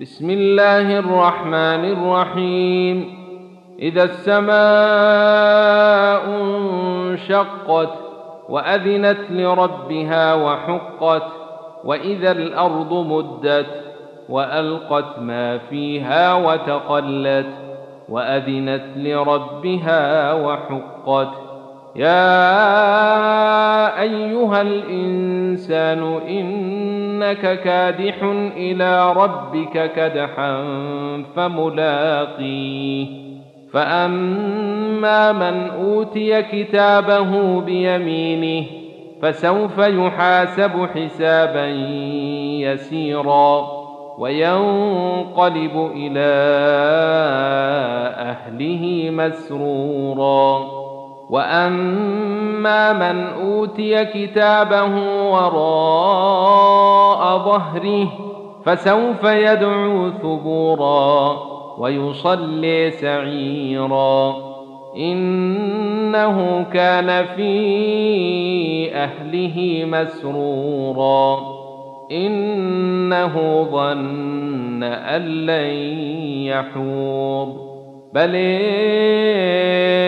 بسم الله الرحمن الرحيم. إذا السماء انشقت وأذنت لربها وحقت وإذا الأرض مدت وألقت ما فيها وتقلت وأذنت لربها وحقت. يا أيها الإنسان إنك كادح إلى ربك كدحا فملاقيه. فأما من أوتي كتابه بيمينه فسوف يحاسب حسابا يسيرا وينقلب إلى أهله مسرورا. واما من اوتي كتابه وراء ظهره فسوف يدعو ثبورا ويصلي سعيرا انه كان في اهله مسرورا انه ظن ان لن يحور بل ان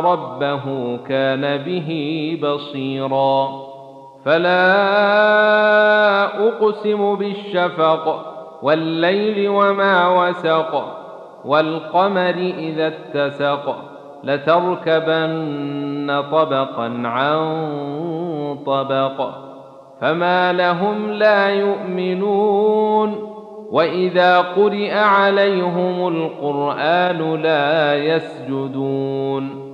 ربه كان به بصيرا. فلا أقسم بالشفق والليل وما وسق والقمر إذا اتسق لتركبن طبقا عن طبق. فما لهم لا يؤمنون. وإذا قرئ عليهم القرآن لا يسجدون.